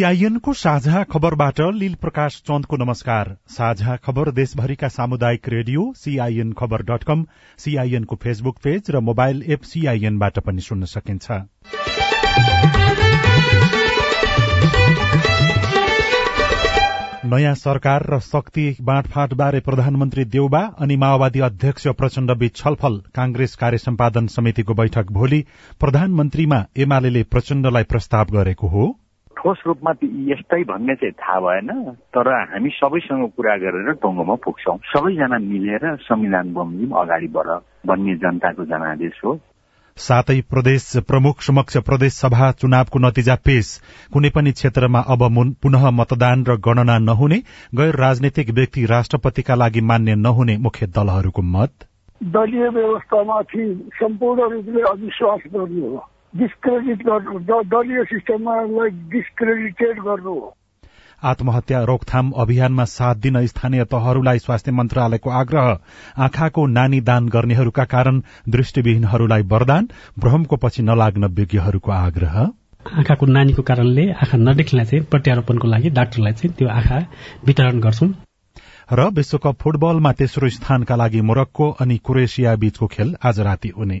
सीआईएनको साझा खबरबाट लील प्रकाश चन्दको नमस्कार। साझा खबर देशभरिका सामुदायिक radio CIN Khabar dot com सीआईएनको फेसबुक पेज र मोबाइल एप सीआईएनबाट पनि सुन्न सकिन्छ। नयाँ सरकार र शक्ति बाँडफाँटबारे प्रधानमन्त्री देउबा अनि माओवादी अध्यक्ष प्रचण्ड बीच छलफल कांग्रेस कार्य सम्पादन समितिको बैठक भोलि प्रधानमन्त्रीमा एमाले प्रचण्डलाई प्रस्ताव गरेको हो। ठोस रूपमा यस्तै भन्ने चाहिँ थाहा भएन। तर हामी सबैसँग कुरा गरेर टङ्गोमा पुग्छौँ। सबैजना मिलेर संविधान बमोजिम अगाडि बढ भन्ने जनताको जनादेश हो। सातै प्रदेश प्रमुख समक्ष प्रदेश सभा चुनावको नतिजा पेश। कुनै पनि क्षेत्रमा अब पुनः मतदान र गणना नहुने गैर राजनैतिक व्यक्ति राष्ट्रपतिका लागि मान्य नहुने मुख्य दलहरूको मत? दलीय व्यवस्थामाथि सम्पूर्ण रूपले अविश्वास गर्नु हो डिस्क्रेडिट गर्नु दलीय सिस्टमलाई डिस्क्रेडिटेड गर्नु हो। आत्महत्या रोकथाम अभियानमा साथ दिन स्थानीय तहहरूलाई स्वास्थ्य मन्त्रालयको आग्रह आँखाको नानी दान गर्नेहरूका कारण दृष्टिविहीनहरूलाई वरदान भ्रमको पछि नलाग्न विज्ञहरूको आग्रह। आँखाको नानीको कारणले आँखा नदेख्नेलाई चाहिँ प्रत्यारोपणको लागि डाक्टरलाई चाहिँ त्यो आँखा वितरण गर्छौं। र विश्वकप फुटबलमा तेस्रो स्थानका लागि मोरक्को अनि क्रोएसिया बीचको खेल आज राति हुने।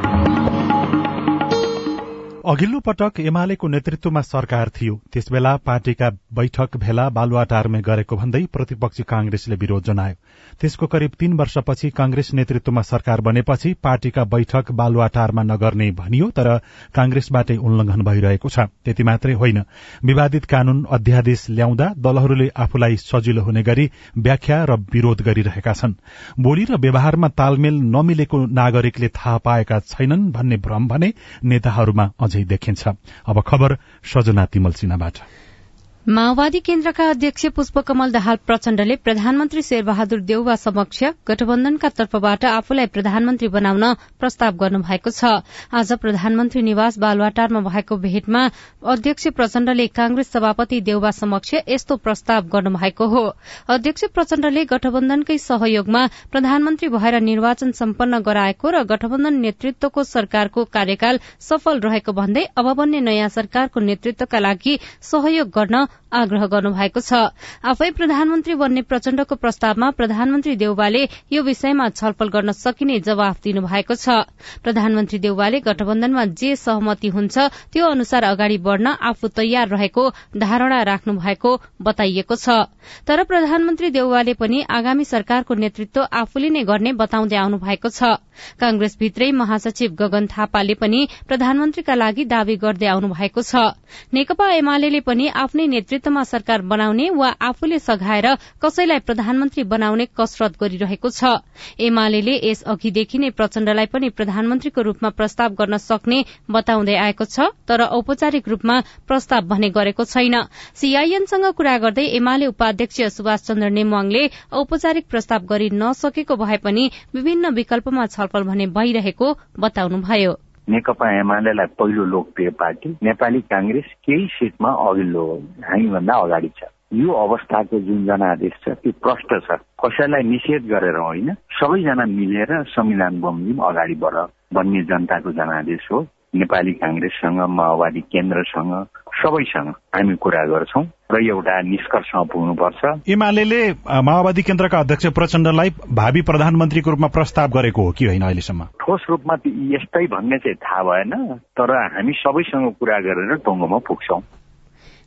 अघिल्लो पटक एमालेको नेतृत्वमा सरकार थियो। त्यसबेला पार्टीका बैठक भेला बालुवाटारमै गरेको भन्दै प्रतिपक्षी कांग्रेसले विरोध जनायो। त्यसको करिब तीन वर्षपछि कांग्रेस नेतृत्वमा सरकार बनेपछि पार्टीका बैठक बालुवाटारमा नगर्ने भनियो तर कांग्रेसबाटै उल्लंघन भइरहेको छ। त्यति मात्रै होइन। विवादित कानून अध्यादेश ल्याउँदा दलहरूले आफूलाई सजिलो हुने गरी व्याख्या र विरोध गरिरहेका छन्। बोली र व्यवहारमा तालमेल नमिलेको नागरिकले थाहा पाएका छैनन् भन्ने भ्रम भने नेताहरूमा अझै देखिन्छ। अब खबर सजना तिमल सिन्हाबाट। माओवादी केन्द्रका अध्यक्ष पुष्पकमल दाहाल प्रचण्डले प्रधानमन्त्री शेरबहादुर देउवा समक्ष गठबन्धनका तर्फबाट आफूलाई प्रधानमन्त्री बनाउन प्रस्ताव गर्नुभएको छ। आज प्रधानमन्त्री निवास बालवाटारमा भएको भेटमा अध्यक्ष प्रचण्डले कांग्रेस सभापति देउवा समक्ष यस्तो प्रस्ताव गर्नुभएको हो। अध्यक्ष प्रचण्डले गठबन्धनकै सहयोगमा प्रधानमन्त्री भएर निर्वाचन सम्पन्न गराएको र गठबन्धन नेतृत्वको सरकारको कार्यकाल सफल रहेको भन्दै अब बन्ने नयाँ सरकारको नेतृत्वका लागि सहयोग गर्न आग्रह गर्नुभएको छ। आफै प्रधानमन्त्री बन्ने प्रचण्डको प्रस्तावमा प्रधानमन्त्री देउवाले यो विषयमा छलफल गर्न सकिने जवाफ दिनुभएको छ। प्रधानमन्त्री देउवाले गठबन्धनमा जे सहमति हुन्छ त्यो अनुसार अगाडि बढ़न आफू तयार रहेको धारणा राख्नु भएको बताइएको छ। तर प्रधानमन्त्री देउवाले पनि आगामी सरकारको नेतृत्व आफूले नै गर्ने बताउँदै आउनु भएको छ। कांग्रेसभित्रै महासचिव गगन थापाले पनि प्रधानमन्त्रीका लागि दावी गर्दै आउनु भएको छ। नेकपा एमाले पनि आफ्नै नेतृत्वमा सरकार बनाउने वा आफूले सघाएर कसैलाई प्रधानमन्त्री बनाउने कसरत गरिरहेको छ। एमाले यस अघिदेखि नै प्रचण्डलाई पनि प्रधानमन्त्रीको रूपमा प्रस्ताव गर्न सक्ने बताउँदै आएको छ तर औपचारिक रूपमा प्रस्ताव भने गरेको छैन। सीआईएनसँग कुरा गर्दै एमाले उपाध्यक्ष सुभाष चन्द्र नेमवाङले औपचारिक प्रस्ताव गरि नसकेको भए पनि विभिन्न विकल्पमा छलफल भने भइरहेको बताउनुभयो। नेकपा एमालेलाई पहिलो लोकप्रिय पार्टी नेपाली काङ्ग्रेस केही सिटमा अघिल्लो हामीभन्दा अगाडि छ। यो अवस्थाको जुन जनादेश छ त्यो प्रष्ट छ। कसैलाई निषेध गरेर होइन सबैजना मिलेर संविधान बमोजिम अगाडि बढ भन्ने जनताको जनादेश हो। नेपाली काङ्ग्रेससँग माओवादी केन्द्रसँग सबैसँग हामी कुरा गर्छौं र एउटा निष्कर्षमा पुग्नुपर्छ। एमाले माओवादी केन्द्रका अध्यक्ष प्रचण्डलाई भावी प्रधानमन्त्रीको रूपमा प्रस्ताव गरेको हो कि होइन अहिलेसम्म? ठोस रूपमा यस्तै भन्ने चाहिँ थाहा भएन तर हामी सबैसँग कुरा गरेर टङ्गोमा पुग्छौं।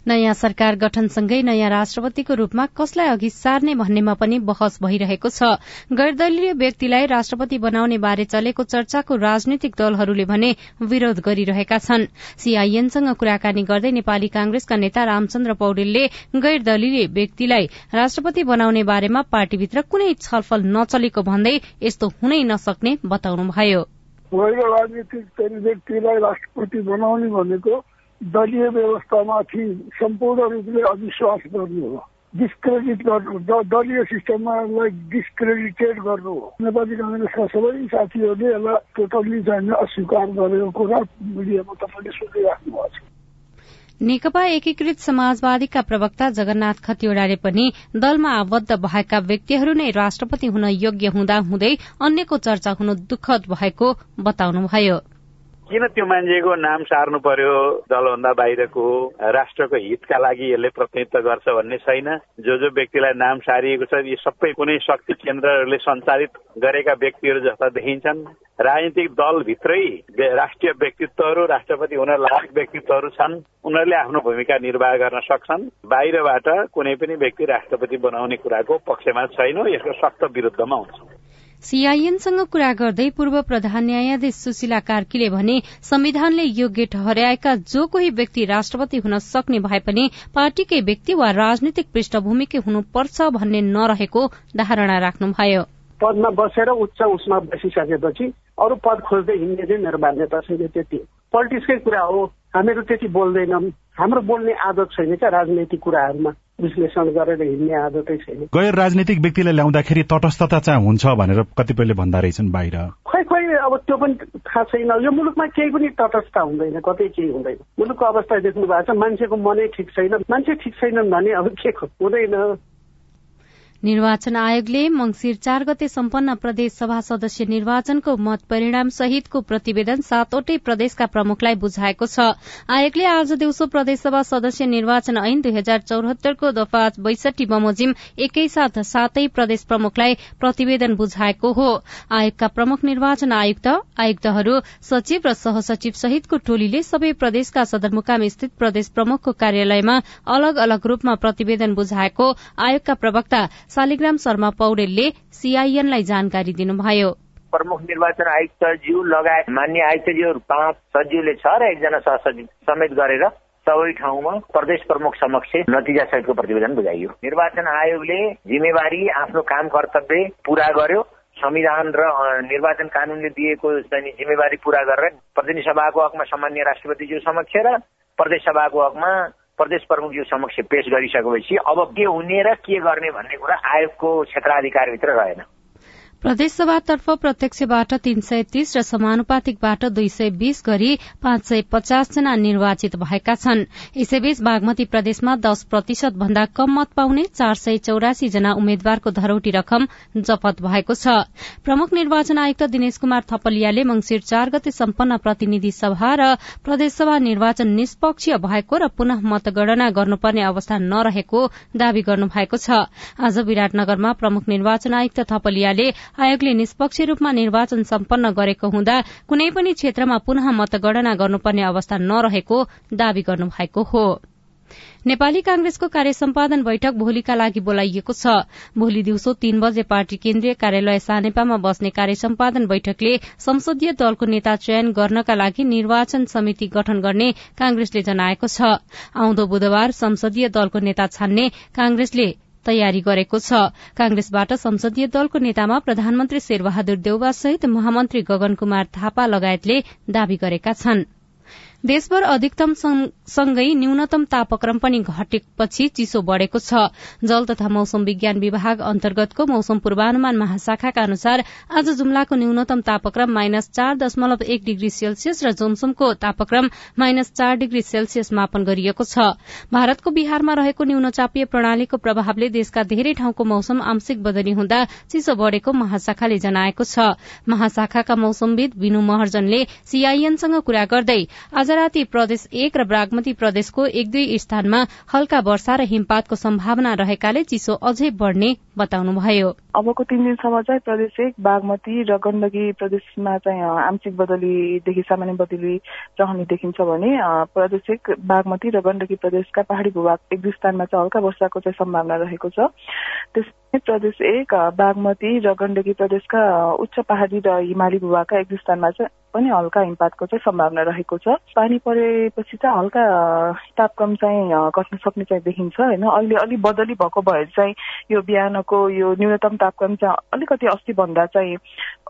नयाँ सरकार गठनसँगै नयाँ राष्ट्रपतिको रूपमा कसलाई अघि सार्ने भन्नेमा पनि बहस भइरहेको छ। गैरदलीय व्यक्तिलाई राष्ट्रपति बनाउने बारे चलेको चर्चाको राजनीतिक दलहरूले भने विरोध गरिरहेका छन्। सीआईएनसँग कुराकानी गर्दै नेपाली कांग्रेसका नेता रामचन्द्र पौडेलले गैरदलीय व्यक्तिलाई राष्ट्रपति बनाउने बारेमा पार्टीभित्र कुनै छलफल नचलेको भन्दै यस्तो हुनै नसक्ने बताउनुभयो। राजनीतिक व्यक्तिलाई राष्ट्रपति बनाउने भनेको दलीय व्यवस्थामाथि सम्पूर्ण रूपले अविश्वास गर्नु हो। डिस्क्रेडिट गर्नु दलीय सिस्टममा डिस्क्रेडिटेड गर्नु हो। नेपाली काङ्ग्रेसका सबै साथीहरूले यसलाई टोटल्ली चाहिँ अस्वीकार गरेको कुरा मिडियामा तपाईँले सुनिराख्नु भएको छ। नेकपा एकीकृत समाजवादीका प्रवक्ता जगन्नाथ खतिवड़ाले पनि दलमा आबद्ध भएका व्यक्तिहरू नै राष्ट्रपति हुन योग्य हुँदा हुँदै अन्यको चर्चा हुनु दुःखद भएको बताउनुभयो। किन त्यो मान्छेको नाम सार्नु पर्यो दलभन्दा बाहिरको राष्ट्रको हितका लागि यसले प्रतिनिधित्व गर्छ भन्ने छैन। जो जो व्यक्तिलाई नाम सारिएको छ यी सबै कुनै शक्ति केन्द्रहरूले सञ्चालित गरेका व्यक्तिहरू जस्ता देखिन्छन्। राजनीतिक दलभित्रै राष्ट्रिय व्यक्तित्वहरू राष्ट्रपति हुन लायक व्यक्तित्वहरू छन्। उनीहरूले आफ्नो भूमिका निर्वाह गर्न सक्छन्। बाहिरबाट कुनै पनि व्यक्ति राष्ट्रपति बनाउने कुराको पक्षमा छैन यसको सख्त विरुद्धमा हुन्छ। सीआईएनसँग कुरा गर्दै पूर्व प्रधान न्यायाधीश सुशीला कार्कीले भने संविधानले योग्य ठहर्याएका जो कोही व्यक्ति राष्ट्रपति हुन सक्ने भए पनि पार्टीकै व्यक्ति वा राजनीतिक पृष्ठभूमिकै हुनुपर्छ भन्ने नरहेको धारणा राख्नुभयो। पदमा बसेर उच्च उसमा बसिसकेपछि अरू पद खोज्दै हिँड्ने चाहिँ मेरो मान्यता छैन त्यति पोलिटिक्सकै कुरा हो। हामीहरू त्यति बोल्दैनौँ। हाम्रो बोल्ने आदत छैन क्या राजनैतिक कुराहरूमा। विश्लेषण गरेर हिँड्ने आदतै छैन। गैर राजनीतिक व्यक्तिलाई ल्याउँदाखेरि तटस्थता चाहिँ हुन्छ भनेर कतिपयले भन्दा रहेछन् बाहिर। खै खै अब त्यो पनि थाहा छैन। यो मुलुकमा केही पनि तटस्थ हुँदैन कतै केही हुँदैन। मुलुकको अवस्था देख्नु भएको छ मान्छेको मनै ठिक छैन। मान्छे ठिक छैनन् भने अब के हुँदैन। निर्वाचन आयोगले मंगिर चार गते सम्पन्न प्रदेश सभा सदस्य निर्वाचनको मत परिणाम सहितको प्रतिवेदन सातवटै प्रदेशका प्रमुखलाई बुझाएको छ। आयोगले आज दिउँसो प्रदेशसभा सदस्य निर्वाचन ऐन दुई हजार चौहत्तरको दफा बैसठी बमोजिम एकैसाथ सातै प्रदेश प्रमुखलाई प्रतिवेदन बुझाएको हो। आयोगका प्रमुख निर्वाचन आयुक्त आयुक्तहरू सचिव र सहसचिव सहितको टोलीले सबै प्रदेशका सदरमुकाम स्थित प्रदेश प्रमुखको कार्यालयमा अलग अलग रूपमा प्रतिवेदन बुझाएको आयोगका प्रवक्ता शालिग्राम शर्मा पौडेलले सीआईएनलाई जानकारी दिनुभयो। प्रमुख निर्वाचन आयुक्तज्यू लगायत मान्य आयुक्तज्यूहरू पाँच सचिवले छ र एकजना सहसचिव समेत गरेर सबै ठाउँमा प्रदेश प्रमुख समक्ष नतिजा सहितको प्रतिवेदन बुझाइयो। निर्वाचन आयोगले जिम्मेवारी आफ्नो काम कर्तव्य पूरा गर्यो। संविधान र निर्वाचन कानूनले दिएको जिम्मेवारी पूरा गरेर प्रतिनिधि सभाको हकमा सामान्य राष्ट्रपतिज्यू समक्ष र प्रदेश सभाको हकमा प्रदेश प्रमुखज्यू समक्ष पेश गरिसकेपछि अब के हुने र के गर्ने भन्ने कुरा आयोगको क्षेत्राधिकारभित्र रहेन। प्रदेशसभातर्फ प्रत्यक्षबाट तीन सय तीस र समानुपातिकबाट दुई सय बीस गरी पाँच सय पचास जना निर्वाचित भएका छन्। यसैबीच बागमती प्रदेशमा दश प्रतिशत भन्दा कम मत पाउने चार सय चौरासी जना उम्मेद्वारको धरौटी रकम जपत भएको छ। प्रमुख निर्वाचन आयुक्त दिनेश कुमार थपलियाले मंगिर चार गते सम्पन्न प्रतिनिधि सभा र प्रदेशसभा निर्वाचन निष्पक्षीय भएको र पुनः मतगणना गर्नुपर्ने अवस्था नरहेको दावी गर्नुभएको छ। आज विराटनगरमा प्रमुख निर्वाचन आयुक्त थपलियाले आयोगले निष्पक्ष रूपमा निर्वाचन सम्पन्न गरेको हुँदा कुनै पनि क्षेत्रमा पुनः मतगणना गर्नुपर्ने अवस्था नरहेको दावी गर्नुभएको हो। नेपाली कांग्रेसको कार्य सम्पादन बैठक भोलिका लागि बोलाइएको छ। भोलि दिउँसो तीन बजे पार्टी केन्द्रीय कार्यालय सानेपामा बस्ने कार्य सम्पादन बैठकले संसदीय दलको नेता चयन गर्नका लागि निर्वाचन समिति गठन गर्ने कांग्रेसले जनाएको छ। आउँदो बुधबार संसदीय दलको नेता छान्ने कांग्रेसले तयारी गरेको छ। कांग्रेसबाट संसदीय दलको नेतामा प्रधानमन्त्री शेरबहादुर देउवा सहित महामन्त्री गगन कुमार थापा लगायतले दावी गरेका छनृ। देशभर अधिकतम सँगै न्यूनतम तापक्रम पनि घटेपछि चिसो बढ़ेको छ। जल तथा मौसम विज्ञान विभाग अन्तर्गतको मौसम पूर्वानुमान महाशाखाका अनुसार आज जुम्लाको न्यूनतम तापक्रम माइनस चार दशमलव एक डिग्री सेल्सियस र जोमसुमको तापक्रम माइनस चार डिग्री सेल्सियस मापन गरिएको छ। भारतको बिहारमा रहेको न्यूनचापीय प्रणालीको प्रभावले देशका धेरै ठाउँको मौसम आंशिक बदली हुँदा चिसो बढ़ेको महाशाखाले जनाएको छ। महाशाखाका मौसमविद विनु महर्जनले सीआईएनसँग कुरा गर्दै आज गुजराती प्रदेश एक र बागमती प्रदेशको एक दुई स्थानमा हल्का वर्षा र हिमपातको सम्भावना रहेकाले चिसो अझै बढ़ने बताउनुभयो। अबको तीन दिनसम्म चाहिँ प्रदेश एक बागमती र गण्डकी प्रदेशमा चाहिँ आंशिक बदलीदेखि सामान्य बदली रहने देखिन्छ भने प्रदेश एक बागमती र गण्डकी प्रदेशका पहाड़ी भूभाग एक दुई स्थानमा चाहिँ हल्का वर्षाको चाहिँ सम्भावना रहेको छ। त्यसै प्रदेश एक बागमती र गण्डकी प्रदेशका उच्च पहाड़ी र हिमाली भूभागका एक दुई स्थानमा चाहिँ पनि हल्का हिमपातको चाहिँ सम्भावना रहेको छ। पानी परेपछि चाहिँ हल्का तापक्रम चाहिँ घट्न सक्ने चाहिँ देखिन्छ होइन? अहिले अलिक बदली भएको भएर चाहिँ यो बिहानको यो न्यूनतम तापक्रम चाहिँ अलिकति अस्ति भन्दा चाहिँ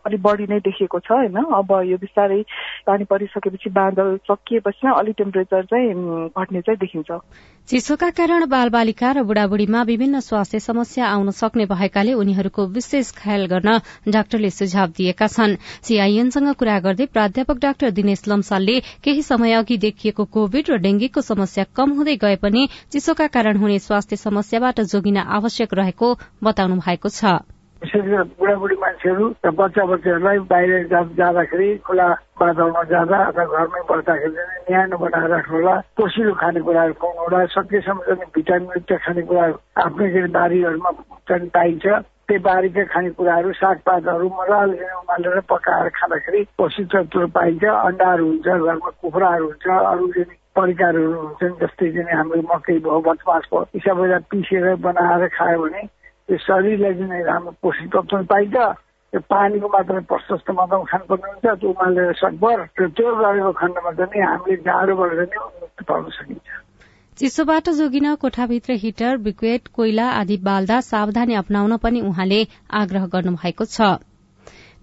अलिक बढी नै देखिएको छ होइन? अब यो बिस्तारै पानी परिसकेपछि बादल सकिएपछि अलिक टेम्परेचर चाहिँ घट्ने चाहिँ देखिन्छ। चिसोका कारण बाल बालिका र बुढाबुढीमा विभिन्न स्वास्थ्य समस्या आउन सक्ने भएकाले उनीहरूको विशेष ख्याल गर्न डाक्टरले सुझाव दिएका छन्। सीआईएनसँग कुरा गर्दै प्राध्यापक डाक्टर दिनेश लम्सालले केही समय अघि देखिएको कोविड र डेंगीको समस्या कम हुँदै गए पनि चिसोका कारण हुने स्वास्थ्य समस्याबाट जोगिन आवश्यक रहेको बताउनु भएको छ। विशेष गरेर बुढाबुढी मान्छेहरू र बच्चा बच्चाहरूलाई बाहिर जाँदाखेरि खुला वातावरणमा जाँदा अथवा घरमै बस्दाखेरि न्यानो बनाएर राख्नु होला पोसिलो खानेकुराहरू खुवाउनु होला सकेसम्म चाहिँ भिटामिनयुक्त खानेकुराहरू आफ्नै के बारीहरूमा चाहिँ पाइन्छ। त्यही बारीका खानेकुराहरू सागपातहरू मजाले उमालेर पकाएर खाँदाखेरि पोषित तत्त्वहरू पाइन्छ। अन्डाहरू हुन्छ घरमा कुखुराहरू हुन्छ अरू परिकारहरू हुन्छन् जस्तै चाहिँ हाम्रो मकै भयो भटमास भयो यी सबैलाई पिसेर बनाएर खायो भने त्यो शरीरलाई चाहिँ राम्रो पोषक तत्व पाइन्छ त्यो पानीको मात्रा प्रशस्त मात्रामा खानुपर्ने हुन्छ त्यो उमालेर सकभर र त्यो गरेको खण्डमा चाहिँ हामीले जाडोबाट चाहिँ मुक्ति पाउन सकिन्छ चिसोबाट जोगिन कोठाभित्र हिटर ब्रिक्वेट कोइला आदि बाल्दा सावधानी अप्नाउन पनि उहाँले आग्रह गर्नुभएको छ।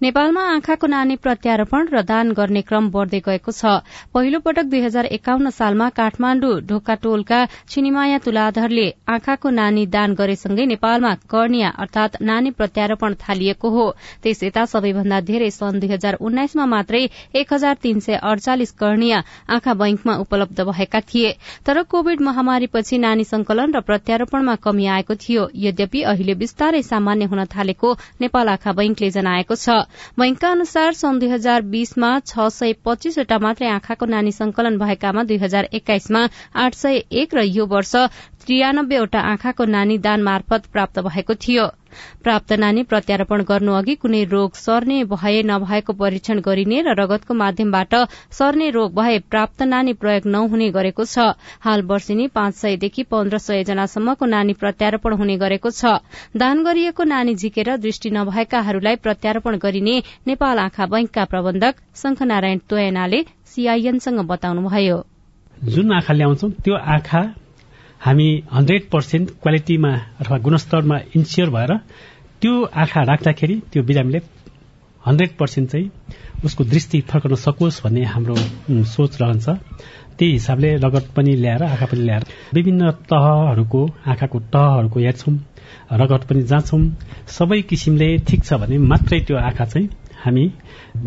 नेपालमा आँखाको नानी प्रत्यारोपण र दान गर्ने क्रम बढ़दै गएको छ। पहिलो पटक दुई हजार एकाउन्न सालमा काठमाण्डु ढोकाटोलका छिनिमाया तुलाधरले आँखाको नानी दान गरेसँगै नेपालमा कर्णिया अर्थात नानी प्रत्यारोपण थालिएको हो। त्यस यता सबैभन्दा धेरै सन् दुई हजार उन्नाइसमा मात्रै एक हजार तीन सय अडचालिस कर्णिया आँखा बैंकमा उपलब्ध भएका थिए। तर कोविड महामारीपछि नानी संकलन र प्रत्यारोपणमा कमी आएको थियो। यद्यपि अहिले बिस्तारै सामान्य हुन थालेको नेपाल आँखा बैंकले जनाएको छ। बैंकका अनुसार सन् दुई हजार बीसमा छ सय पच्चीसवटा मात्रै आँखाको नानी संकलन भएकामा दुई हजार एक्काइसमा आठ सय एक र यो वर्ष त्रियानब्बेवटा आँखाको नानी दान मार्फत प्राप्त भएको थियो। प्राप्त नानी प्रत्यारोपण गर्नु अघि कुनै रोग सर्ने भए नभएको परीक्षण गरिने र रगतको माध्यमबाट सर्ने रोग भए प्राप्त नानी प्रयोग नहुने गरेको छ। हाल वर्षिनी पाँच सयदेखि पन्ध्र सय जनासम्मको नानी प्रत्यारोपण हुने गरेको छ। दान गरिएको नानी झिकेर दृष्टि नभएकाहरूलाई प्रत्यारोपण गरिने नेपाल आँखा बैंकका प्रबन्धक शंखनारायण तोयनाले सीआईएनसँग बताउनुभयो। जुन आँखा ल्याउँछौ त्यो आँखा हामी हन्ड्रेड पर्सेन्ट क्वालिटीमा अथवा गुणस्तरमा इन्सियर भएर त्यो आँखा राख्दाखेरि त्यो बिरामीले हन्ड्रेड पर्सेन्ट चाहिँ उसको दृष्टि फर्कन सकोस् भन्ने हाम्रो सोच रहन्छ। त्यही हिसाबले रगत पनि ल्याएर आँखा पनि ल्याएर विभिन्न तहहरूको आँखाको तहहरूको हेर्छौँ रगत पनि जाँच्छौँ सबै किसिमले ठिक छ भने मात्रै त्यो आँखा चाहिँ हामी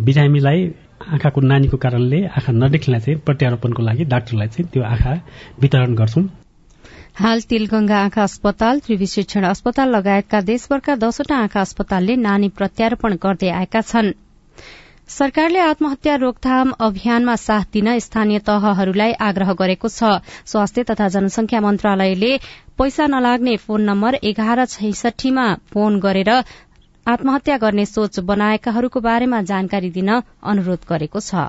बिरामीलाई आँखाको नानीको कारणले आँखा नदेख्नेलाई चाहिँ प्रत्यारोपणको लागि डाक्टरलाई चाहिँ त्यो आँखा वितरण गर्छौं। हाल तिलगंगा आँखा अस्पताल त्रिविशिक्षण अस्पताल लगायतका देशभरका दसवटा आँखा अस्पतालले नानी प्रत्यारोपण गर्दै आएका छन्। सरकारले आत्महत्या रोकथाम अभियानमा साथ दिन स्थानीय तहहरूलाई आग्रह गरेको छ। स्वास्थ्य तथा जनसंख्या मन्त्रालयले पैसा नलाग्ने फोन नम्बर एघार छैसठीमा फोन गरेर आत्महत्या गर्ने सोच बनाएकाहरूको बारेमा जानकारी दिन अनुरोध गरेको छ।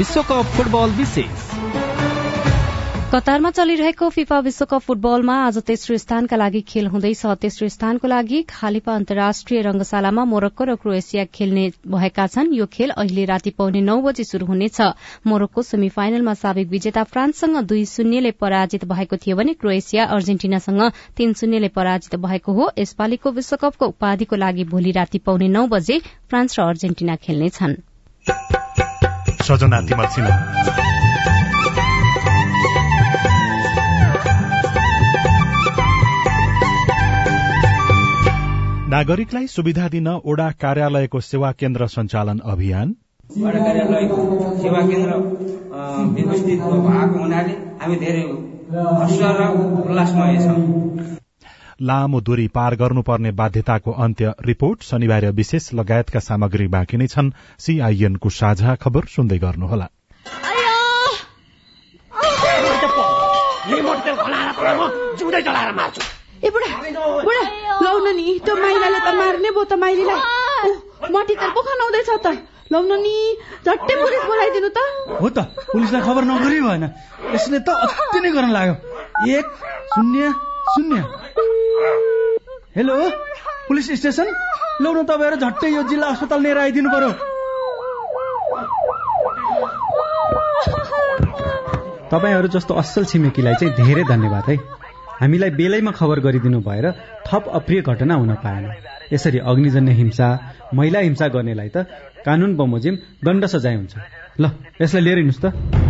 विश्वकप फुटबल विशेष। कतारमा चलिरहेको फिफा विश्वकप फुटबलमा आज तेस्रो स्थानका लागि खेल हुँदैछ। तेस्रो स्थानको लागि खालिपा अन्तर्राष्ट्रिय रंगशालामा मोरक्को र क्रोएसिया खेल्ने भएका छन्। यो खेल अहिले राति पाउने नौ बजे शुरू हुनेछ। मोरक्को सेमी फाइनलमा साबिक विजेता फ्रान्ससँग दुई शून्यले पराजित भएको थियो भने क्रोएसिया अर्जेन्टिनासँग तीन शून्यले पराजित भएको हो। यसपालिको विश्वकपको उपाधिको लागि भोलि राति पाउने नौ बजे फ्रान्स र अर्जेन्टिना खेल्नेछन्। नागरिकलाई सुविधा दिन ओडा कार्यालयको सेवा केन्द्र सञ्चालन अभियान। ओडा कार्यालयको सेवा केन्द्र व्यवस्थित भएको हुनाले हामी धेरै हर्ष र उल्लासमय छौँ। लामो दूरी पार गर्नुपर्ने बाध्यताको अन्त्य रिपोर्ट शनिबार विशेष लगायतका सामग्री बाँकी नै छन्। सीआईएनको साझा खबर सुन्दै गर्नुहोला। ए बुढा बुढा लौ न नि त्यो माइलाले त मार्ने भयो त माइलीलाई। मटी पो खनाउँदैछ त। लौ न नि झट्टै पुलिस बोलाइदिनु त। हो त पुलिसलाई खबर नगरी भएन। यसले त अति नै गर्न लाग्यो। एक शून्य शून्य हेलो पुलिस स्टेसन? लौ न तपाईँहरू झट्टै यो जिल्ला अस्पताल लिएर आइदिनु पर्यो। तपाईँहरू जस्तो असल छिमेकीलाई चाहिँ धेरै धन्यवाद है। हामीलाई बेलैमा खबर गरिदिनु भएर थप अप्रिय घटना हुन पाएन। यसरी अग्निजन्य हिंसा महिला हिंसा गर्नेलाई त कानून बमोजिम दण्ड सजाय हुन्छ। ल यसलाई लिएर हिँड्नुहोस् त।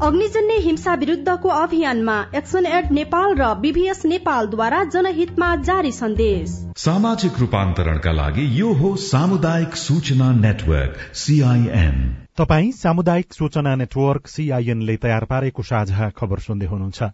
अग्निजन्य हिंसा विरूद्धको अभियानमा एक्सन एड नेपाल र बीभीएस नेपालद्वारा जनहितमा जारी सन्देश। सामाजिक रूपान्तरणका लागि यो हो सामुदायिक सूचना नेटवर्क सीआईएन तपाई सामुदायिक सूचना नेटवर्क सीआईएनले तयार पारेको साझा खबर सुन्दै हुनुहुन्छ।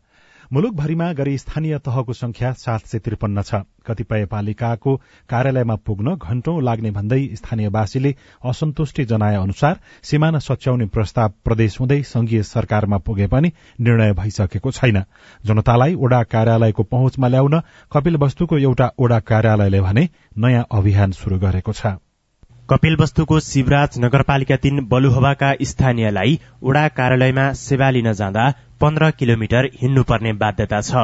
मुलुकभरिमा गरी स्थानीय तहको संख्या सात सय त्रिपन्न छ। कतिपय पालिकाको कार्यालयमा पुग्न घण्टौं लाग्ने भन्दै स्थानीयवासीले असन्तुष्टि जनाए अनुसार सिमाना सच्याउने प्रस्ताव प्रदेश हुँदै संघीय सरकारमा पुगे पनि निर्णय भइसकेको छैन। जनतालाई ओडा कार्यालयको पहुँचमा ल्याउन कपिल वस्तुको एउटा ओडा कार्यालयले भने नयाँ अभियान शुरू गरेको छ। कपिलवस्तुको शिवराज नगरपालिका तीन बलुहवाका स्थानीयलाई ओडा कार्यालयमा सेवा लिन जाँदा पन्ध्र किलोमिटर हिँड्नुपर्ने बाध्यता छ।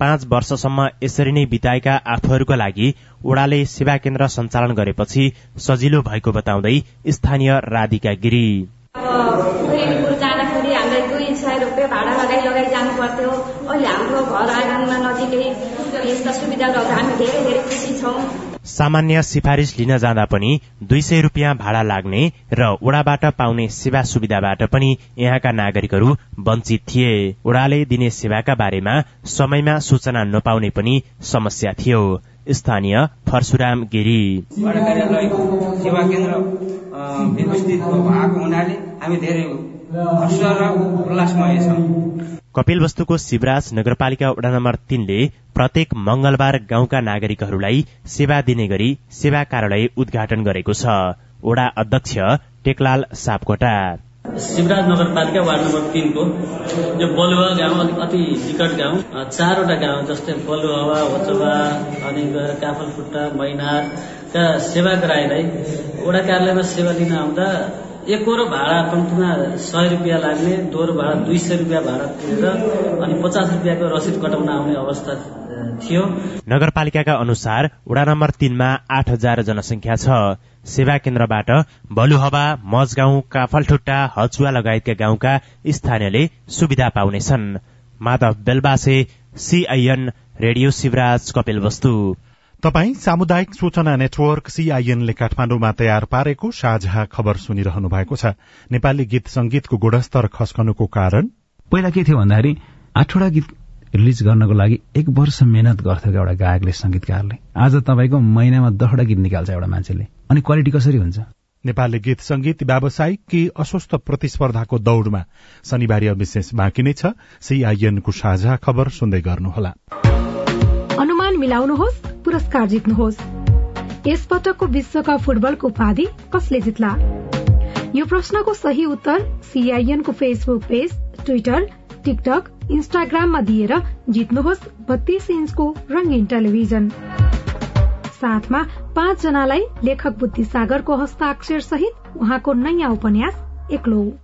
पाँच वर्षसम्म यसरी नै बिताएका आफूहरूका लागि ओडाले सेवा केन्द्र सञ्चालन गरेपछि सजिलो भएको बताउँदै स्थानीय राधिका गिरी। हाम्रो घर आँगनमा नजिकै यस्ता सुविधाहरू हामी धेरै धेरै खुसी छौँ। सामान्य सिफारिश लिन जाँदा पनि दुई सय रूपियाँ भाडा लाग्ने र ओडाबाट पाउने सेवा सुविधाबाट पनि यहाँका नागरिकहरू वञ्चित थिए। ओडाले दिने सेवाका बारेमा समयमा सूचना नपाउने पनि समस्या थियो। स्थानीय परशुराम गिरी। सेवा केन्द्र व्यवस्थित भएको हुनाले हामी धेरै हर्ष र उल्लासमय छौँ। कपिलवस्तुको शिवराज नगरपालिका वडा नम्बर तीनले प्रत्येक मंगलबार गाउँका नागरिकहरूलाई सेवा दिने गरी सेवा कार्यालय उद्घाटन गरेको छ। वडा अध्यक्ष टेकलाल सापकोटा। शिवराज नगरपालिका वार्ड नम्बर तिनको यो बलुवा गाउँ अलिक अति विकट गाउँ। चारवटा गाउँ जस्तै बलुवा वचवा अनि गएर काफलफुट्टा मैनारका सेवाग्राहीलाई वडा कार्यालयमा सेवा लिन आउँदा एकहोरो भाडा कम्तीमा सय रुपियाँ लाग्ने दोहोरो भाडा दुई सय रुपियाँ भाडा तिरेर अनि पचास रुपियाँको रसिद कटाउन आउने अवस्था थियो। नगरपालिकाका अनुसार वडा नम्बर तीनमा आठ हजार जनसंख्या छ। सेवा केन्द्रबाट बलुहवा मजगाउँ काफलठुट्टा हचुवा लगायतका गाउँका स्थानीयले सुविधा पाउनेछन्। माधव बेलबासे सीआईएन रेडियो शिवराज कपिल वस्तु तपाई सामुदायिक सूचना नेटवर्क सीआईएनले काठमाण्डुमा तयार पारेको साझा खबर सुनिरहनु भएको छ। नेपाली गीत संगीतको गुणस्तर खस्कनुको कारण पहिला के थियो भन्दाखेरि आठवटा गीत रिलिज गर्नको लागि एक वर्ष मेहनत गर्थ्यो एउटा गायकले संगीतकारले। आज तपाईँको महिनामा दसवटा गीत निकाल्छ एउटा मान्छेले। अनि क्वालिटी कसरी हुन्छ? नेपाली गीत संगीत व्यावसायिक कि अस्वस्थ प्रतिस्पर्धाको दौड़मा? शनिबार विशेष बाँकी नै छ। सीआईएनको साझा खबर सुन्दै गर्नुहोला। अनुमान मिलाउनुहोस्। पुरस्कार जित्नुहोस्। यस पटकको विश्वकप फुटबलको उपाधि कसले जित्ला? यो प्रश्नको सही उत्तर सीआईएनको फेसबुक पेज ट्विटर टिकटक इन्स्टाग्राममा दिएर जित्नुहोस् बत्तीस इन्चको रंगीन टेलिभिजन। साथमा पाँच जनालाई लेखक बुद्धि सागरको हस्ताक्षर सहित उहाँको नयाँ उपन्यास एक्लो।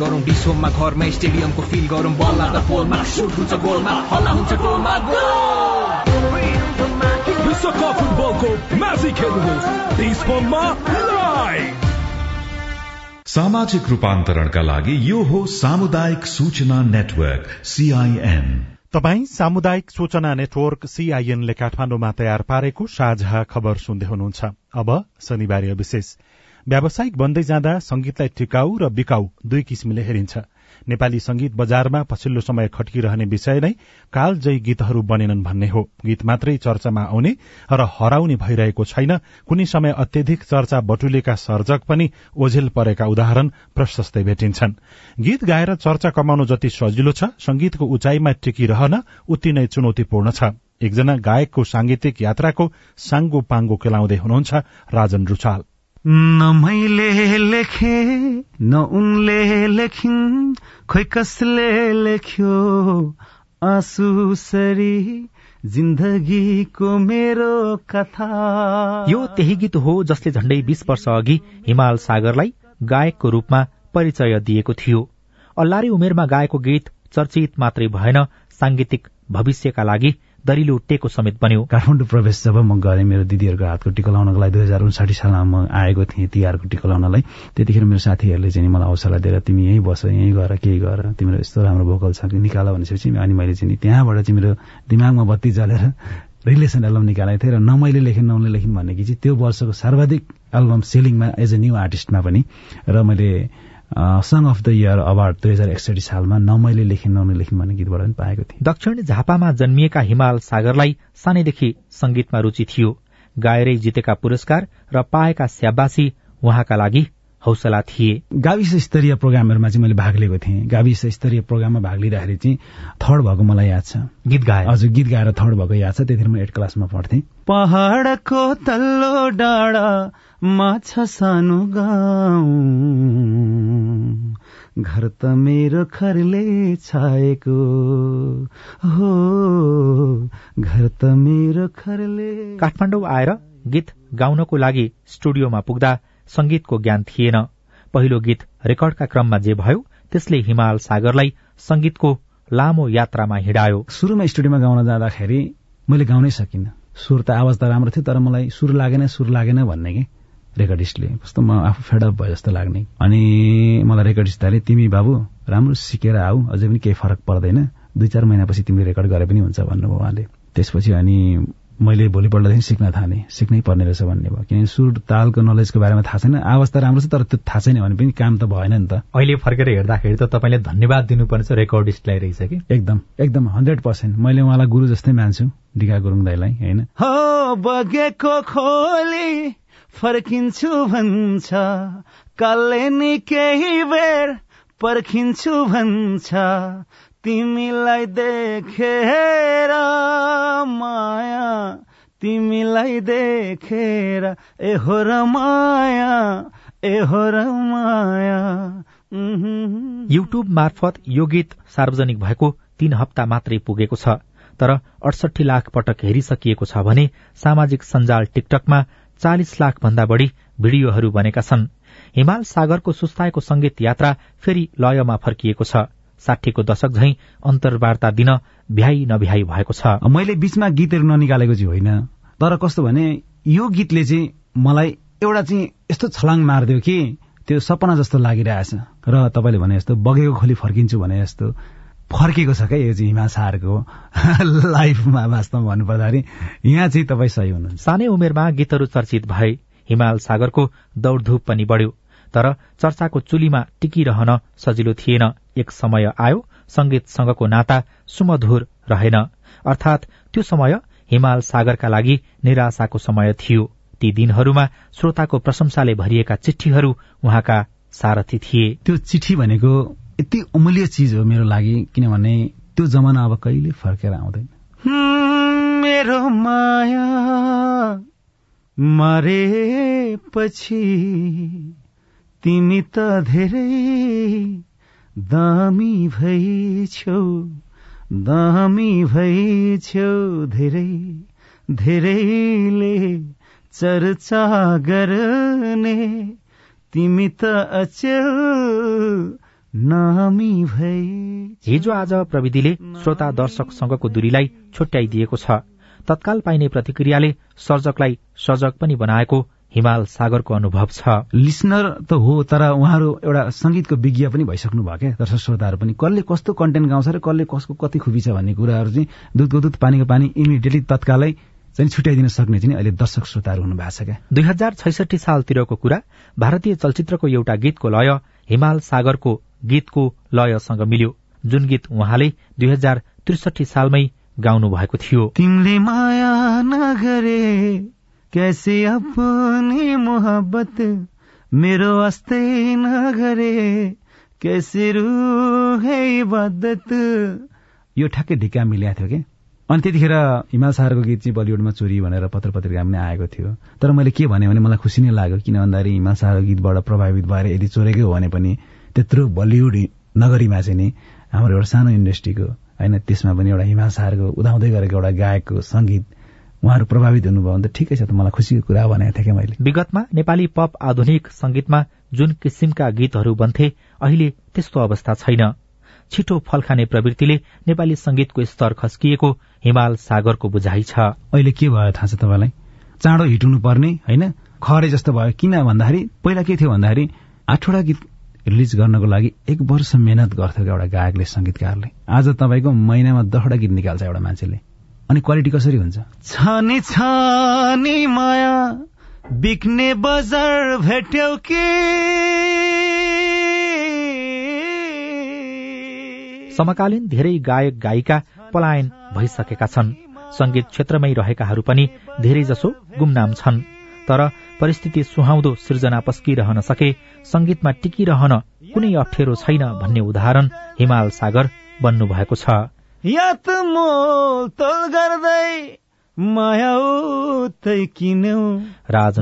गरौँ डिसोममा घरमा स्टेडियमको फिल गरौँ। बल लाग्दा पोलमा सुट हुन्छ गोलमा हल्ला हुन्छ गोलमा विश्वकप फुटबलको म्याजिक खेल्नुहोस् डिसोममा लाइभ सामाजिक रूपान्तरणका लागि यो हो सामुदायिक सूचना नेटवर्क सीआईएन तपाई सामुदायिक सूचना नेटवर्क सीआईएनले काठमाडौँमा तयार पारेको साझा खबर सुन्दै हुनुहुन्छ। अब शनिबार विशेष। व्यावसायिक बन्दै जाँदा संगीतलाई टिकाउ र बिकाउ दुई किसिमले हेरिन्छ। नेपाली संगीत बजारमा पछिल्लो समय खट्किरहने विषय नै कालजयी गीतहरू बनेनन् भन्ने हो। गीत मात्रै चर्चामा आउने र हराउने भइरहेको छैन। कुनै समय अत्यधिक चर्चा बटुलेका सर्जक पनि ओझेल परेका उदाहरण प्रशस्तै भेटिन्छन्। गीत गाएर चर्चा कमाउनु जति सजिलो छ संगीतको उचाइमा टिकिरहन उति नै चुनौतीपूर्ण छ। एकजना गायकको सांगीतिक यात्राको साङ्गो पाङ्गो केलाउँदै हुनुहुन्छ राजन रुचाल। न मैले लेखे न उनले लेखिन् खोइ कसले लेख्यो? आँसु सरी जिन्दगीको मेरो कथा। यो त्यही गीत हो जसले झण्डै बीस वर्ष अघि हिमाल सागरलाई गायकको रूपमा परिचय दिएको थियो। अल्लारी उमेरमा गाएको गीत चर्चित मात्रै भएन सांगीतिक भविष्यका लागि दरिलो टेको समेत बन्यो। काठमाडौँ प्रवेश जब म गरेँ मेरो दिदीहरूको हातको टिका लाउनको लागि दुई हजार उन्साठी सालमा म आएको थिएँ तिहारको टिका लाउनलाई। त्यतिखेर मेरो साथीहरूले चाहिँ मलाई हौसला दिएर तिमी यहीँ बस यहीँ गर केही गर तिम्रो यस्तो राम्रो भोकल छ निकाल भनेपछि अनि मैले चाहिँ त्यहाँबाट चाहिँ मेरो दिमागमा बत्ती जलेर रिलेसन एल्बम निकालेको थिएँ। र न मैले लेखेँ न उनले भनेकी चाहिँ त्यो वर्षको सर्वाधिक एल्बम सेलिङमा एज ए न्यू आर्टिस्टमा पनि। र मैले song of the year award दुई हजार एकसठी सालमा न मैले लेखेँ न लेखिन् भन्ने गीतबाट पनि पाएको थिएँ। दक्षिण झापामा जन्मिएका हिमाल सागरलाई सानैदेखि संगीतमा रुचि थियो। गाएरै जितेका पुरस्कार र पाएका स्याबासी उहाँका लागि हौसला थिए। गाविस स्तरीय प्रोग्रामहरूमा चाहिँ मैले भाग लिएको थिएँ। गाविस स्तरीय प्रोग्राममा भाग लिँदाखेरि चाहिँ थर्ड भएको मलाई याद छ। गीत गाए हजुर गीत गाएर थर्ड भएको याद छ त्यतिखेर म एट क्लासमा पढ्थेँ। पहाडको तल्लो डाँडा माछा सानो गाउँ। घर त मेरो खरले छाएको हो। घर त मेरो खरले काठमाडौँ आएर गीत गाउनको लागि स्टुडियोमा पुग्दा संगीतको ज्ञान थिएन। पहिलो गीत रेकर्डका क्रममा जे भयो त्यसले हिमाल सागरलाई संगीतको लामो यात्रामा हिँडायो। सुरुमा स्टुडियोमा गाउन जाँदाखेरि मैले गाउनै सकिनँ। सुर त आवाज त राम्रो थियो तर मलाई सुर लागेन सुर लागेन भन्ने कि? रेकर्डिस्टले। कस्तो म आफू फेडअप भयो जस्तो लाग्ने। अनि मलाई रेकर्डिस्टले तिमी बाबु राम्रो सिकेर आऊ अझै पनि केही फरक पर्दैन। दुई चार महिनापछि तिमीले रेकर्ड गरे पनि हुन्छ भन्नुभयो उहाँले। त्यसपछि अनि मैले भोलिपल्टदेखि सिक्न थालेँ सिक्नै पर्ने रहेछ भन्ने भयो। किनभने सुर तालको नलेजको बारेमा थाहा छैन। आवाज त राम्रो छ तर त्यो थाहा छैन भने पनि काम त भएन नि त। अहिले फर्केर हेर्दाखेरि त तपाईँले धन्यवाद दिनुपर्ने रेकर्डिस्टलाई रहेछ कि? एकदम एकदम हन्ड्रेड पर्सेन्ट। मैले उहाँलाई गुरु जस्तै मान्छु डिका गुरुङ दाईलाई होइन? हो बगेको खोली फर्किन्छु भन्छ। कल्ले नि केही बेर पर्खिन्छु भन्छ। तिमीलाई देखेर माया तिमीलाई देखेर एहो र माया एहो र माया युट्युब मार्फत यो गीत सार्वजनिक भएको तीन हप्ता मात्रै पुगेको छ तर अडसठी लाख पटक हेरिसकिएको छ भने सामाजिक सञ्जाल टिकटकमा चालिस लाख भन्दा बढ़ी भिडियोहरू बनेका छन्। हिमाल सागरको सुस्ताएको संगीत यात्रा फेरि लयमा फर्किएको छ। साठीको दशक झैं अन्तर्वार्ता दिन भ्याइ नभ्याइ भएको छ। मैले बीचमा गीतहरू ननिकालेको चाहिँ होइन। तर कस्तो भने यो गीतले चाहिँ मलाई एउटा चाहिँ यस्तो छलाङ मारिदियो कि त्यो सपना जस्तो लागिरहेछ। र तपाईँले भने जस्तो बगेको खोली फर्किन्छु भने जस्तो फर्केको छ क्या यो चाहिँ हिमा सारको लाइफमा वास्तवमा भन्नुपर्दाखेरि यहाँ चाहिँ तपाईँ सही हुनुहुन्छ। सानै उमेरमा गीतहरू चर्चित भए हिमाल सागरको दौडधुप पनि बढ्यो। तर चर्चाको चुलीमा टिकिरहन सजिलो थिएन। एक समय आयो संगीतसँगको नाता सुमधुर रहेन। अर्थात त्यो समय हिमाल सागरका लागि निराशाको समय थियो। ती दिनहरूमा श्रोताको प्रशंसाले भरिएका चिठीहरू उहाँका सारथी थिए। त्यो चिठी भनेको यति अमूल्य चिज हो मेरो लागि किनभने त्यो जमाना अब कहिले फर्केर आउँदैन। मेरो माया मरेपछि तिमी त धेरै दामी भइछौ दामी भइछौ धेरै धेरैले चर्चा गर्ने। तिमी त अचेल नामी भई हिजो आज प्रविधिले श्रोता दर्शकसँगको दूरीलाई छुट्याइदिएको छ। तत्काल पाइने प्रतिक्रियाले सर्जकलाई सर्जक पनि बनाएको हिमाल सागरको अनुभव छ। लिसनर त हो तर उहाँहरू एउटा संगीतको विज्ञ पनि भइसक्नु भयो क्या दर्शक श्रोताहरू पनि। कसले कस्तो कन्टेन्ट गाउँछ र कसले कसको कति खुबी छ भन्ने कुराहरू चाहिँ दुधको दुध पानीको पानी इमिडिएटली तत्कालै चाहिँ छुट्याइदिन सक्ने चाहिँ अहिले दर्शक श्रोताहरू हुनु भएको छ क्या। दुई हजार छैसठी सालतिरको कुरा भारतीय चलचित्रको एउटा गीतको लय हिमाल सागरको गीतको लयसँग मिल्यो। जुन गीत उहाँले दुई हजार त्रिसठी सालमै गाउनु भएको थियो। तिमीले माया नगरे कैसे अपनी मोहब्बत मेरो वास्तै नगरे कैसे है इबादत? यो ठ्याक्कै ढिक्का मिल्या थियो कि? अनि त्यतिखेर हिमाल सारको गीत चाहिँ बलिउडमा चोरी भनेर पत्र पत्रिका पनि आएको थियो। तर मैले के भने मलाई खुसी नै लाग्यो किन भन्दाखेरि हिमाल सारको गीतबाट प्रभावित भएर यदि चोरेकै हो भने पनि त्यत्रो बलिउड नगरीमा चाहिँ नि हाम्रो एउटा सानो इन्डस्ट्रीको होइन त्यसमा पनि एउटा हिमाल सारको उदाउँदै गरेको एउटा गायकको सङ्गीत उहाँहरू प्रभावित हुनुभयो भने त ठिकै छ त मलाई खुसीको कुरा भनेको थिएँ क्या मैले। विगतमा नेपाली पप आधुनिक संगीतमा जुन किसिमका गीतहरू बन्थे अहिले त्यस्तो अवस्था छैन। छिटो फल खाने प्रवृत्तिले नेपाली संगीतको स्तर खस्किएको हिमाल सागरको बुझाइ छ। अहिले के भयो थाहा छ तपाईँलाई? चाँडो हिटुनु पर्ने होइन? खरे जस्तो भयो। किन भन्दाखेरि पहिला के थियो भन्दाखेरि आठवटा गीत रिलिज गर्नको लागि एक वर्ष मेहनत गर्थ्यो एउटा गायकले संगीतकारले आज तपाईँको महिनामा दसवटा गीत निकाल्छ एउटा मान्छेले। अनि क्वालिटी कसरी हुन्छ? छानी छानी माया बिक्ने बजार भेट्यौ कि? समकालीन धेरै गायक गायिका पलायन भइसकेका छन्। संगीत क्षेत्रमै रहेकाहरू पनि धेरैजसो गुमनाम छन्। तर परिस्थिति सुहाउँदो सृजना पस्किरहन सके संगीतमा टिकिरहन कुनै अप्ठ्यारो छैन भन्ने उदाहरण हिमाल सागर बन्नु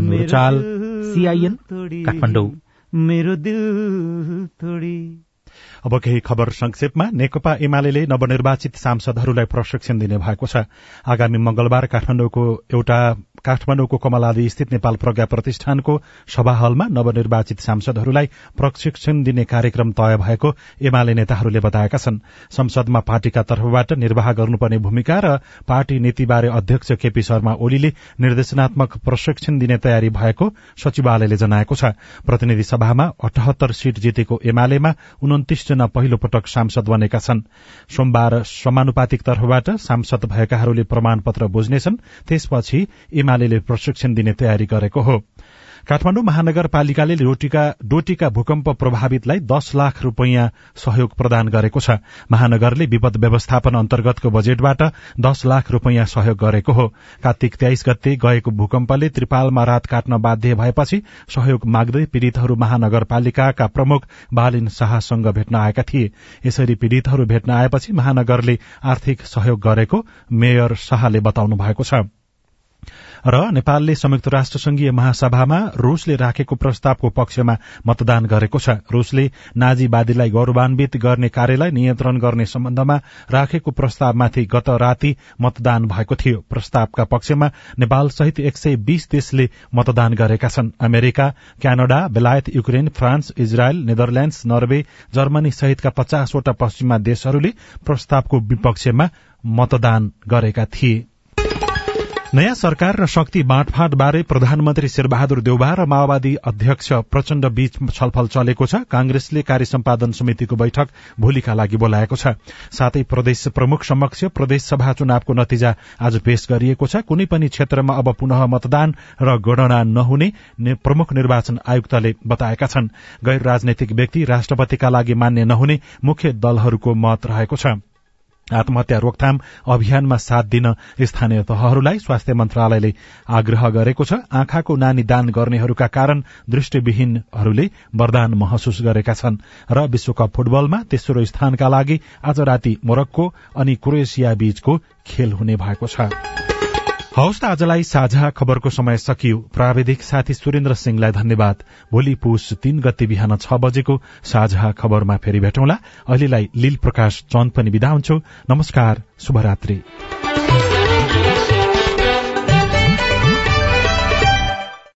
भएको छ राजन सिआइएन काठमाडौँ। मेरो दिल तोडी। अब केही खबर संक्षेपमा। नेकपा एमाले नवनिर्वाचित सांसदहरूलाई प्रशिक्षण दिने भएको छ। आगामी मंगलबार काठमाडौँको एउटा काठमाडौँको कमलादी स्थित नेपाल प्रज्ञा प्रतिष्ठानको सभा हलमा नवनिर्वाचित सांसदहरूलाई प्रशिक्षण दिने कार्यक्रम तय भएको एमाले नेताहरूले बताएका छन्। संसदमा पार्टीका तर्फबाट निर्वाह गर्नुपर्ने भूमिका र पार्टी नीतिबारे अध्यक्ष केपी शर्मा ओलीले निर्देशनात्मक प्रशिक्षण दिने तयारी भएको सचिवालयले जनाएको छ। प्रतिनिधि सभामा अठहत्तर सीट जितेको एमालेमा उन्तिस जना पहिलो पटक सांसद बनेका छन्। सोमबार समानुपातिक तर्फबाट सांसद भएकाहरूले प्रमाणपत्र बुझ्नेछन्। त्यसपछि एमाले प्रशिक्षण दिने तयारी गरेको हो। काठमाडौँ महानगरपालिकाले डोटीका भूकम्प प्रभावितलाई दश लाख रूपियाँ सहयोग प्रदान गरेको छ। महानगरले विपद व्यवस्थापन अन्तर्गतको बजेटबाट दश लाख रूपियाँ सहयोग गरेको हो। कार्तिक तेइस गते गएको भूकम्पले त्रिपालमा रात काट्न बाध्य भएपछि सहयोग माग्दै पीड़ितहरू महानगरपालिकाका प्रमुख बालिन शाहसँग भेट्न आएका थिए। यसरी पीड़ितहरू भेट्न आएपछि महानगरले आर्थिक सहयोग गरेको मेयर शाहले बताउनु भएको छ। र नेपालले संयुक्त राष्ट्र संघीय महासभामा रूसले राखेको प्रस्तावको पक्षमा मतदान गरेको छ। रूसले नाजीवादीलाई गौरवान्वित गर्ने कार्यलाई नियन्त्रण गर्ने सम्बन्धमा राखेको प्रस्तावमाथि गत राति मतदान भएको थियो। प्रस्तावका पक्षमा नेपाल सहित एक सय बीस देशले मतदान गरेका छन्। अमेरिका क्यानाडा बेलायत Ukraine France Israel Netherlands Norway Germany सहितका पचासवटा पश्चिमा देशहरूले प्रस्तावको विपक्षमा मतदान गरेका थिए। नयाँ सरकार र शक्ति बाँडफाँड बारे प्रधानमन्त्री शेरबहादुर देउबा र माओवादी अध्यक्ष प्रचण्ड बीच छलफल चलेको छ। कांग्रेसले कार्य सम्पादन समितिको बैठक भोलिका लागि बोलाएको छ। साथै प्रदेश प्रमुख समक्ष प्रदेश सभा चुनावको नतिजा आज पेश गरिएको छ। कुनै पनि क्षेत्रमा अब पुनः मतदान र गणना नहुने प्रमुख निर्वाचन आयुक्तले बताएका छन्। गैर राजनैतिक व्यक्ति राष्ट्रपतिका लागि मान्य नहुने मुख्य दलहरूको मत रहेको छ। आत्महत्या रोकथाम अभियानमा साथ दिन स्थानीय तहहरूलाई स्वास्थ्य मन्त्रालयले आग्रह गरेको छ। आँखाको नानी दान गर्नेहरूका कारण दृष्टिविहीनहरूले वरदान महसुस गरेका छन् र विश्वकप फुटबलमा तेस्रो स्थानका लागि आज राति मोरक्को अनि क्रोएसिया बीचको खेल हुने भएको छ। हवस् त आजलाई साझा खबरको समय सकियो। प्राविधिक साथी सुरेन्द्र सिंहलाई धन्यवाद। भोलि पुष तीन गते बिहान छ बजेको साझा खबरमा फेरि भेटौँला। अहिलेलाई लील प्रकाश चन्द पनि विदा हुन्छु। नमस्कार शुभरात्री।